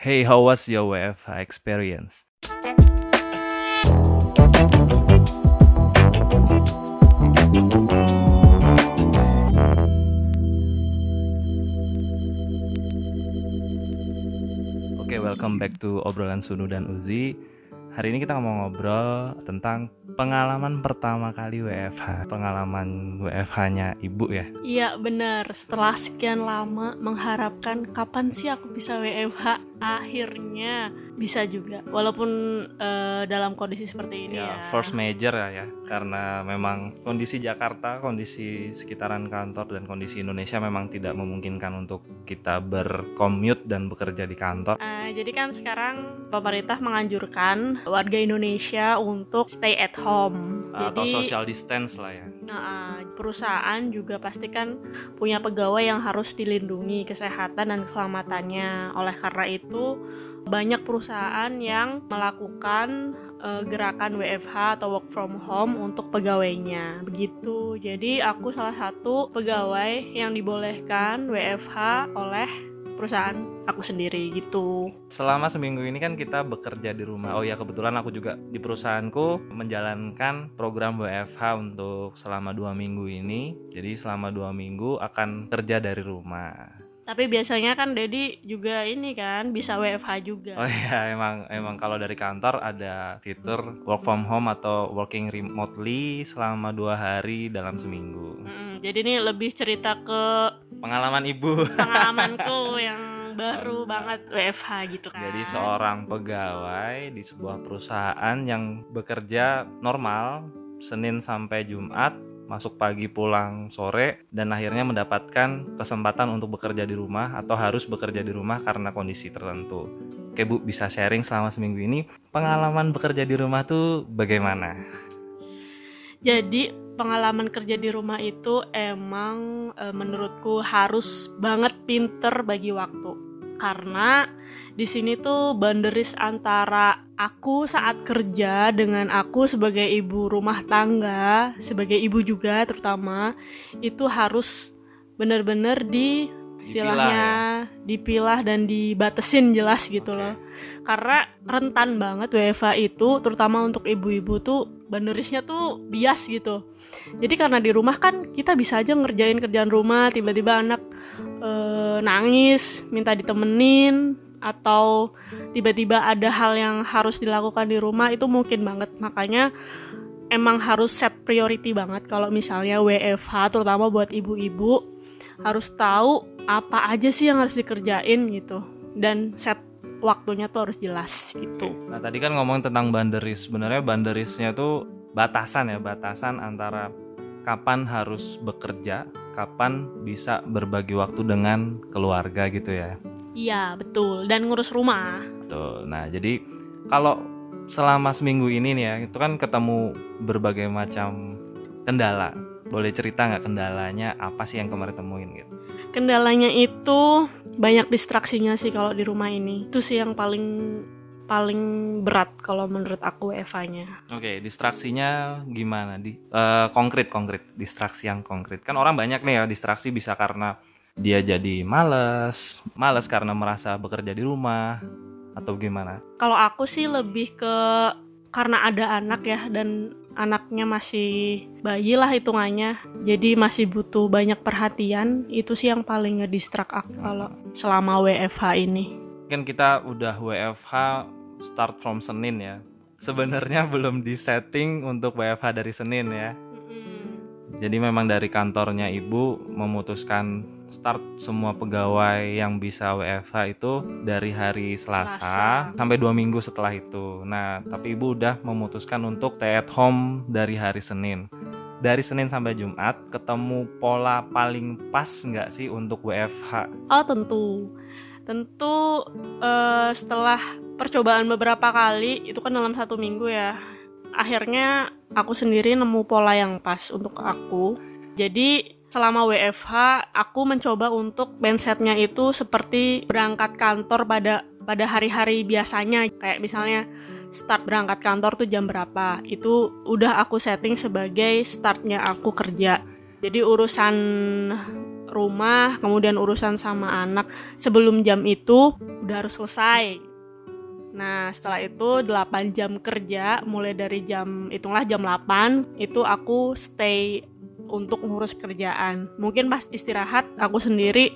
Hey, how was your WFH experience? Oke, welcome back to obrolan Sunu dan Uzi. Hari ini kita mau ngobrol tentang pengalaman pertama kali WFH, pengalaman WFH-nya ibu ya. Iya benar, setelah sekian lama mengharapkan kapan sih aku bisa WFH, akhirnya bisa juga. Walaupun uh, dalam kondisi seperti ini ya. ya. First major ya, ya, karena memang kondisi Jakarta, kondisi sekitaran kantor dan kondisi Indonesia memang tidak memungkinkan untuk kita bercommute dan bekerja di kantor. Uh, jadi kan sekarang pemerintah menganjurkan warga Indonesia untuk stay at home. Atau Jadi, social distance lah ya. Nah, perusahaan juga pasti kan punya pegawai yang harus dilindungi kesehatan dan keselamatannya. Oleh karena itu, banyak perusahaan yang melakukan uh, gerakan WFH atau work from home untuk pegawainya. Begitu. Jadi aku salah satu pegawai yang dibolehkan WFH oleh perusahaan aku sendiri gitu. Selama seminggu ini kan kita bekerja di rumah. Oh ya kebetulan aku juga di perusahaanku menjalankan program WFH untuk selama dua minggu ini. Jadi selama dua minggu akan kerja dari rumah. Tapi biasanya kan Dedi juga ini kan bisa WFH juga. Oh iya, emang emang kalau dari kantor ada fitur work from home atau working remotely selama dua hari dalam seminggu. Hmm, jadi ini lebih cerita ke pengalaman ibu. pengalamanku yang baru banget WFH gitu kan. Jadi seorang pegawai di sebuah perusahaan yang bekerja normal Senin sampai Jumat masuk pagi pulang sore dan akhirnya mendapatkan kesempatan untuk bekerja di rumah atau harus bekerja di rumah karena kondisi tertentu. Oke Bu bisa sharing selama seminggu ini pengalaman bekerja di rumah tuh bagaimana? Jadi pengalaman kerja di rumah itu emang e, menurutku harus banget pinter bagi waktu karena di sini tuh banderis antara aku saat kerja dengan aku sebagai ibu rumah tangga sebagai ibu juga terutama itu harus benar-benar di istilahnya dipilah, ya? dipilah dan dibatesin jelas gitu loh. Karena rentan banget WFA itu terutama untuk ibu-ibu tuh banderisnya tuh bias gitu. Jadi karena di rumah kan kita bisa aja ngerjain kerjaan rumah tiba-tiba anak e, nangis minta ditemenin atau tiba-tiba ada hal yang harus dilakukan di rumah itu mungkin banget makanya emang harus set priority banget kalau misalnya WFH terutama buat ibu-ibu harus tahu apa aja sih yang harus dikerjain gitu dan set waktunya tuh harus jelas gitu. Nah tadi kan ngomong tentang banderis, sebenarnya banderisnya tuh batasan ya batasan antara kapan harus bekerja, kapan bisa berbagi waktu dengan keluarga gitu ya. Iya betul dan ngurus rumah. Betul. Nah jadi kalau selama seminggu ini nih ya itu kan ketemu berbagai macam kendala boleh cerita nggak kendalanya apa sih yang kemarin temuin gitu kendalanya itu banyak distraksinya sih kalau di rumah ini itu sih yang paling paling berat kalau menurut aku Eva-nya. Oke, okay, distraksinya gimana? Di uh, konkret konkret, distraksi yang konkret. Kan orang banyak nih ya distraksi bisa karena dia jadi males, males karena merasa bekerja di rumah atau gimana? Kalau aku sih lebih ke karena ada anak ya dan anaknya masih bayi lah hitungannya. Jadi masih butuh banyak perhatian itu sih yang paling ngedistrak aku kalau selama WFH ini. Kan kita udah WFH start from Senin ya. Sebenarnya belum di setting untuk WFH dari Senin ya. Jadi memang dari kantornya ibu memutuskan start semua pegawai yang bisa WFH itu dari hari Selasa, Selasa sampai dua minggu setelah itu. Nah, tapi ibu udah memutuskan untuk stay at home dari hari Senin. Dari Senin sampai Jumat, ketemu pola paling pas nggak sih untuk WFH? Oh tentu, tentu uh, setelah percobaan beberapa kali, itu kan dalam satu minggu ya. Akhirnya aku sendiri nemu pola yang pas untuk aku. Jadi selama WFH aku mencoba untuk mindsetnya itu seperti berangkat kantor pada pada hari-hari biasanya. Kayak misalnya start berangkat kantor tuh jam berapa? Itu udah aku setting sebagai startnya aku kerja. Jadi urusan rumah, kemudian urusan sama anak sebelum jam itu udah harus selesai. Nah, setelah itu 8 jam kerja, mulai dari jam hitunglah jam 8 itu aku stay untuk ngurus kerjaan. Mungkin pas istirahat aku sendiri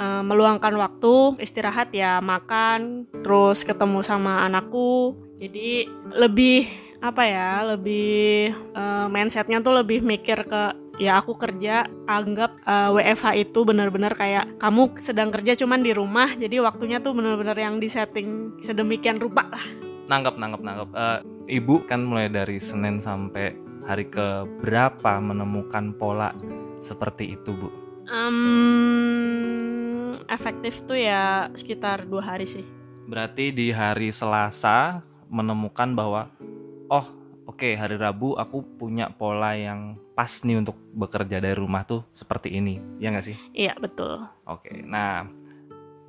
uh, meluangkan waktu istirahat ya makan, terus ketemu sama anakku. Jadi lebih apa ya, lebih uh, mindsetnya tuh lebih mikir ke ya aku kerja anggap uh, eh, WFH itu benar-benar kayak kamu sedang kerja cuman di rumah jadi waktunya tuh benar-benar yang disetting sedemikian rupa lah nanggap nanggap nanggap uh, ibu kan mulai dari Senin sampai hari ke berapa menemukan pola seperti itu bu um, efektif tuh ya sekitar dua hari sih berarti di hari Selasa menemukan bahwa oh oke okay, hari Rabu aku punya pola yang pas nih untuk bekerja dari rumah tuh seperti ini, ya nggak sih? Iya betul. Oke, nah,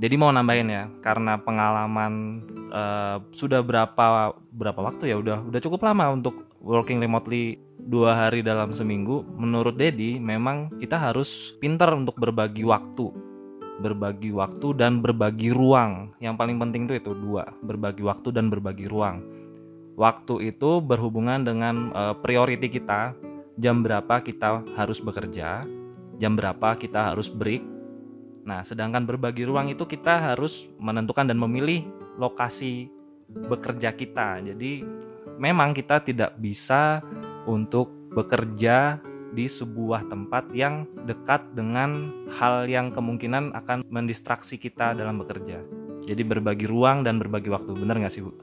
jadi mau nambahin ya, karena pengalaman uh, sudah berapa berapa waktu ya, udah udah cukup lama untuk working remotely dua hari dalam seminggu. Menurut Dedi, memang kita harus pintar untuk berbagi waktu, berbagi waktu dan berbagi ruang. Yang paling penting tuh itu dua, berbagi waktu dan berbagi ruang. Waktu itu berhubungan dengan uh, priority kita jam berapa kita harus bekerja, jam berapa kita harus break. Nah, sedangkan berbagi ruang itu kita harus menentukan dan memilih lokasi bekerja kita. Jadi, memang kita tidak bisa untuk bekerja di sebuah tempat yang dekat dengan hal yang kemungkinan akan mendistraksi kita dalam bekerja. Jadi berbagi ruang dan berbagi waktu, benar nggak sih Bu?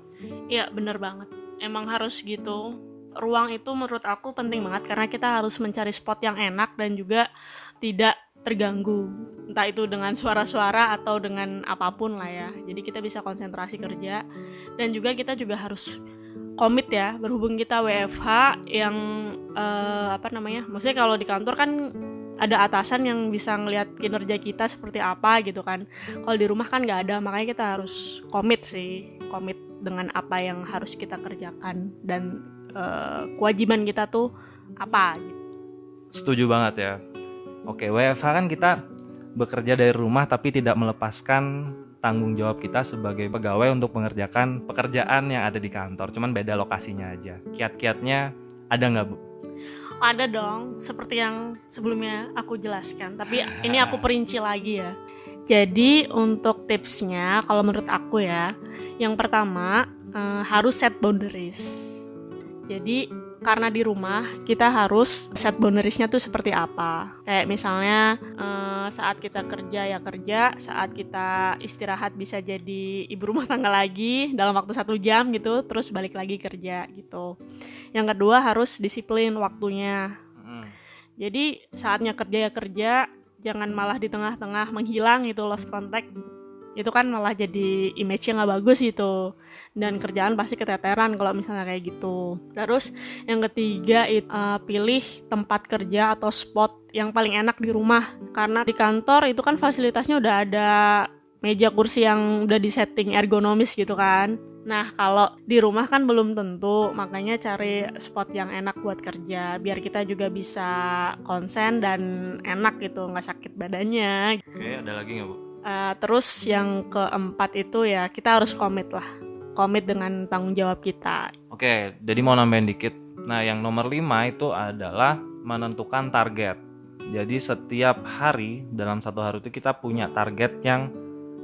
Iya benar banget. Emang harus gitu ruang itu menurut aku penting banget karena kita harus mencari spot yang enak dan juga tidak terganggu entah itu dengan suara-suara atau dengan apa pun lah ya jadi kita bisa konsentrasi kerja dan juga kita juga harus komit ya berhubung kita WFH yang uh, apa namanya maksudnya kalau di kantor kan ada atasan yang bisa ngelihat kinerja kita seperti apa gitu kan kalau di rumah kan nggak ada makanya kita harus komit sih komit dengan apa yang harus kita kerjakan dan uh, kewajiban kita tuh apa gitu. Setuju banget ya. Oke, WFH kan kita bekerja dari rumah tapi tidak melepaskan tanggung jawab kita sebagai pegawai untuk mengerjakan pekerjaan yang ada di kantor. Cuman beda lokasinya aja. Kiat-kiatnya ada nggak bu? Ada dong, seperti yang sebelumnya aku jelaskan. Tapi ini aku perinci lagi ya. Jadi untuk tipsnya, kalau menurut aku ya, yang pertama uh, harus set boundaries jadi karena di rumah kita harus set boundariesnya tuh seperti apa. Kayak misalnya eh, saat kita kerja ya kerja, saat kita istirahat bisa jadi ibu rumah tangga lagi dalam waktu satu jam gitu, terus balik lagi kerja gitu. Yang kedua harus disiplin waktunya. Hmm. Jadi saatnya kerja ya kerja, jangan malah di tengah-tengah menghilang itu lost contact itu kan malah jadi image-nya nggak bagus gitu. Dan kerjaan pasti keteteran kalau misalnya kayak gitu. Terus yang ketiga it, uh, pilih tempat kerja atau spot yang paling enak di rumah. Karena di kantor itu kan fasilitasnya udah ada meja kursi yang udah disetting ergonomis gitu kan. Nah, kalau di rumah kan belum tentu, makanya cari spot yang enak buat kerja, biar kita juga bisa konsen dan enak gitu, nggak sakit badannya. Oke, ada lagi nggak Bu? Uh, terus yang keempat itu ya kita harus komit lah, komit dengan tanggung jawab kita. Oke, jadi mau nambahin dikit. Nah, yang nomor lima itu adalah menentukan target. Jadi setiap hari dalam satu hari itu kita punya target yang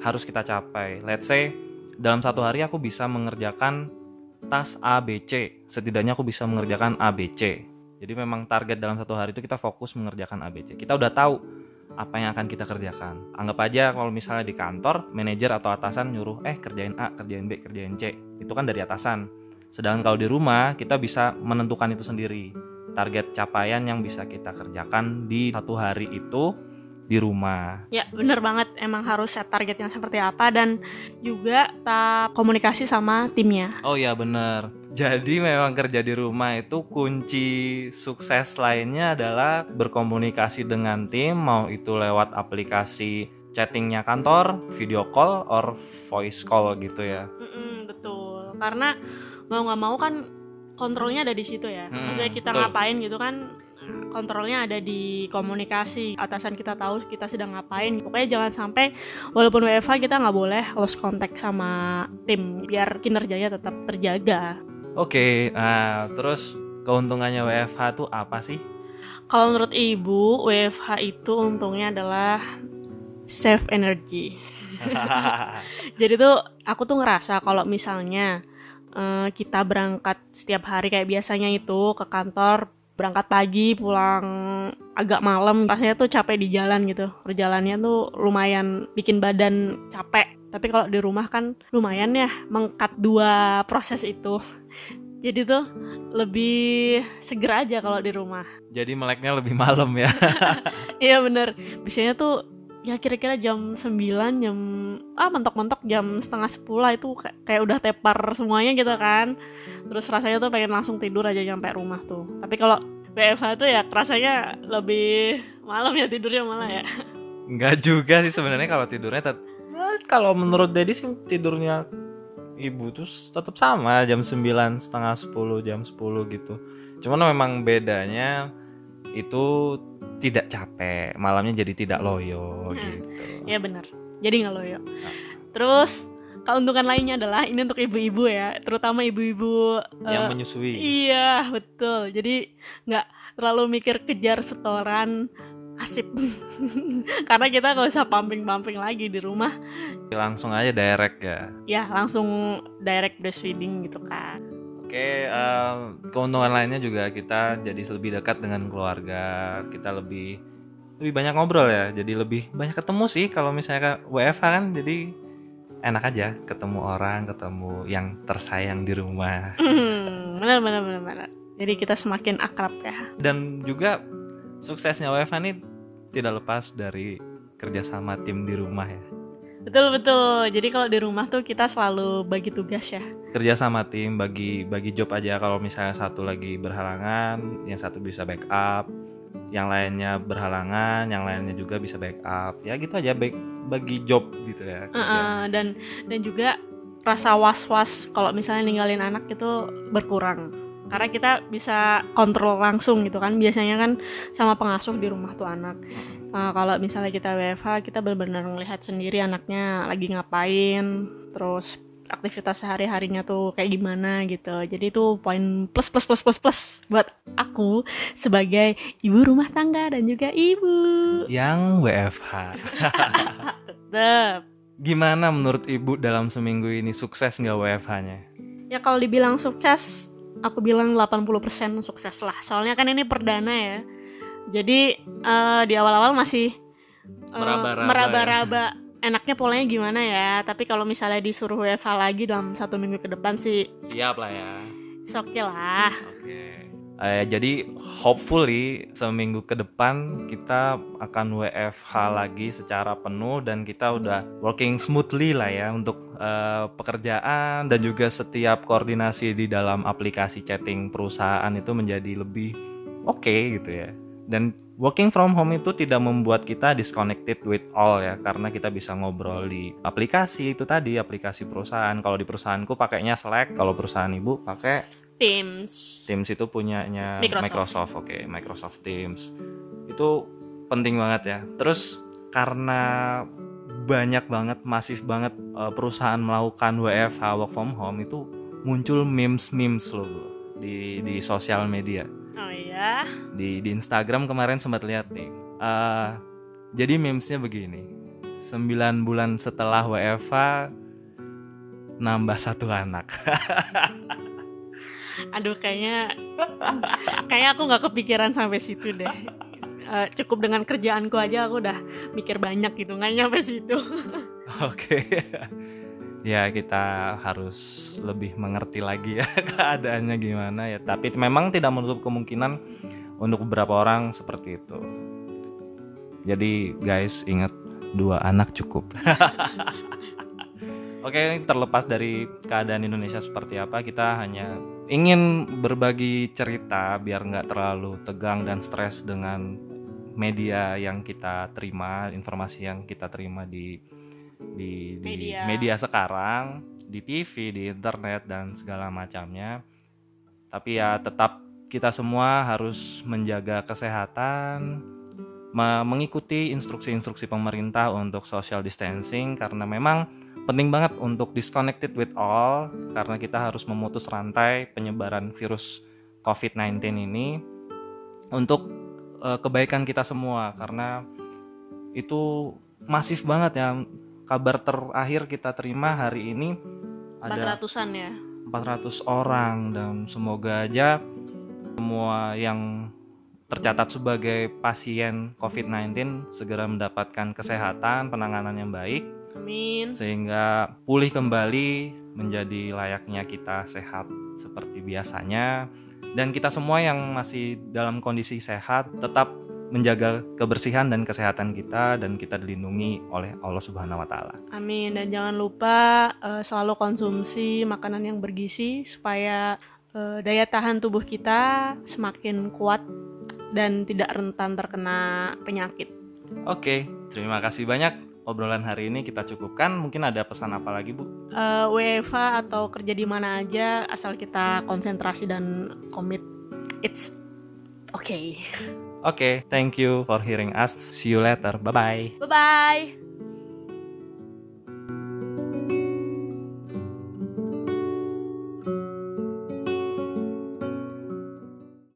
harus kita capai. Let's say dalam satu hari aku bisa mengerjakan tas A, B, C. Setidaknya aku bisa mengerjakan A, B, C. Jadi memang target dalam satu hari itu kita fokus mengerjakan A, B, C. Kita udah tahu apa yang akan kita kerjakan. Anggap aja kalau misalnya di kantor, manajer atau atasan nyuruh, eh kerjain A, kerjain B, kerjain C. Itu kan dari atasan. Sedangkan kalau di rumah, kita bisa menentukan itu sendiri. Target capaian yang bisa kita kerjakan di satu hari itu di rumah. Ya bener banget emang harus set target yang seperti apa dan juga tak komunikasi sama timnya. Oh ya bener. Jadi memang kerja di rumah itu kunci sukses lainnya adalah berkomunikasi dengan tim mau itu lewat aplikasi chattingnya kantor, video call, or voice call gitu ya. Mm-mm, betul. Karena mau nggak mau kan kontrolnya ada di situ ya. Hmm, Maksudnya kita betul. ngapain gitu kan kontrolnya ada di komunikasi. Atasan kita tahu kita sedang ngapain. Pokoknya jangan sampai walaupun WFH kita nggak boleh lost contact sama tim biar kinerjanya tetap terjaga. Oke, nah terus keuntungannya WFH tuh apa sih? kalau menurut ibu WFH itu untungnya adalah save energy. Jadi tuh aku tuh ngerasa kalau misalnya uh, kita berangkat setiap hari kayak biasanya itu ke kantor berangkat pagi pulang agak malam rasanya tuh capek di jalan gitu. Perjalannya tuh lumayan bikin badan capek. Tapi kalau di rumah kan lumayan ya mengkat dua proses itu. Jadi tuh lebih seger aja kalau di rumah. Jadi meleknya lebih malam ya. iya bener. Biasanya tuh ya kira-kira jam 9 jam ah mentok-mentok jam setengah sepuluh itu kayak udah tepar semuanya gitu kan. Terus rasanya tuh pengen langsung tidur aja sampai rumah tuh. Tapi kalau WFH tuh ya rasanya lebih malam ya tidurnya malah ya. Enggak juga sih sebenarnya kalau tidurnya tet- Nah, kalau menurut Dedi sih tidurnya ibu tuh tetap sama jam 9 setengah 10 jam 10 gitu. Cuman memang bedanya itu tidak capek, malamnya jadi tidak loyo Hmm. gitu. ya bener jadi nggak loyo terus keuntungan lainnya adalah ini untuk ibu-ibu ya terutama ibu-ibu Yang eh, menyusui. Iya betul. Jadi nggak terlalu mikir kejar setoran asip. Karena kita nggak usah pumping-pumping lagi di rumah. Langsung aja direct ya. Ya langsung direct breastfeeding gitu kan. Oke, em, keuntungan lainnya juga kita jadi lebih dekat dengan keluarga, kita lebih lebih banyak ngobrol ya, jadi lebih banyak ketemu sih kalau misalnya WFH kan, jadi enak aja ketemu orang, ketemu yang tersayang di rumah, Hmm, benar benar benar benar. Jadi kita semakin akrab ya. dan juga suksesnya WFH ini tidak lepas dari kerjasama tim di rumah ya. Betul betul. Jadi kalau di rumah tuh kita selalu bagi tugas ya. Kerjasama tim bagi bagi job aja kalau misalnya satu lagi berhalangan, yang satu bisa backup, yang lainnya berhalangan, yang lainnya juga bisa backup. Ya gitu aja baik bagi job gitu ya. kerja. Heeh, dan dan juga rasa was-was kalau misalnya ninggalin anak itu berkurang karena kita bisa kontrol langsung gitu kan. Biasanya kan sama pengasuh di rumah tuh anak. Nah, kalau misalnya kita WFH kita benar-benar melihat sendiri anaknya lagi ngapain terus aktivitas sehari harinya tuh kayak gimana gitu. Jadi itu poin plus plus plus plus plus buat aku sebagai ibu rumah tangga dan juga ibu. Yang WFH. tetep. Gimana menurut ibu dalam seminggu ini sukses nggak WFH-nya? Ya kalau dibilang sukses, aku bilang 80% sukses lah. Soalnya kan ini perdana ya. Jadi eh, di awal-awal masih eh, Meraba-raba meraba-raba enaknya polanya gimana ya. Tapi kalau misalnya disuruh WFH lagi dalam satu minggu ke depan sih, Siap lah ya. oke lah. Oke. Eh, jadi hopefully seminggu ke depan kita akan WFH lagi secara penuh dan kita udah working smoothly lah ya untuk eh, pekerjaan dan juga setiap koordinasi di dalam aplikasi chatting perusahaan itu menjadi lebih oke gitu ya. Dan working from home itu tidak membuat kita disconnected with all ya karena kita bisa ngobrol di aplikasi itu tadi aplikasi perusahaan. Kalau di perusahaanku pakainya Slack, kalau perusahaan ibu pakai Teams. Teams itu punyanya Microsoft. Microsoft, oke, Microsoft Teams. Itu penting banget ya. Terus karena banyak banget, masif banget eh, perusahaan melakukan WFH work from home itu muncul memes-memes loh bro, di di sosial media. Oh iya. Di di Instagram kemarin sempat lihat nih. Eh, jadi memesnya begini. 9 bulan setelah WFH nambah satu anak. Aduh kayaknya kayaknya aku nggak kepikiran sampai situ deh. Eh, cukup dengan kerjaanku aja aku udah mikir banyak gitu nggak nyampe situ. Oke. ya kita harus lebih mengerti lagi ya keadaannya gimana ya. Tapi memang tidak menutup kemungkinan untuk beberapa orang seperti itu. Jadi guys ingat dua anak cukup. Oke, ini terlepas dari keadaan Indonesia seperti apa, kita hanya ingin berbagi cerita biar nggak terlalu tegang dan stres dengan media yang kita terima, informasi yang kita terima di di, di Media. media sekarang, di TV, di internet dan segala macamnya. Tapi ya tetap kita semua harus menjaga kesehatan, mengikuti instruksi-instruksi pemerintah untuk social distancing karena memang penting banget untuk disconnected with all karena kita harus memutus rantai penyebaran virus COVID-19 ini untuk uh, kebaikan kita semua karena itu masif banget ya kabar terakhir kita terima hari ini ada 400-an ya 400 orang dan semoga aja semua yang tercatat sebagai pasien COVID-19 segera mendapatkan kesehatan, penanganan yang baik. Amin. Sehingga pulih kembali menjadi layaknya kita sehat seperti biasanya. Dan kita semua yang masih dalam kondisi sehat tetap menjaga kebersihan dan kesehatan kita dan kita dilindungi oleh Allah Subhanahu wa taala. Amin dan jangan lupa uh, selalu konsumsi makanan yang bergizi supaya uh, daya tahan tubuh kita semakin kuat dan tidak rentan terkena penyakit. Oke, terima kasih banyak obrolan hari ini kita cukupkan. Mungkin ada pesan apa lagi, Bu? Uh, eh, WFA atau kerja di mana aja asal kita konsentrasi dan komit. It's okay. Okay, thank you for hearing us. See you later. Bye bye. Bye bye.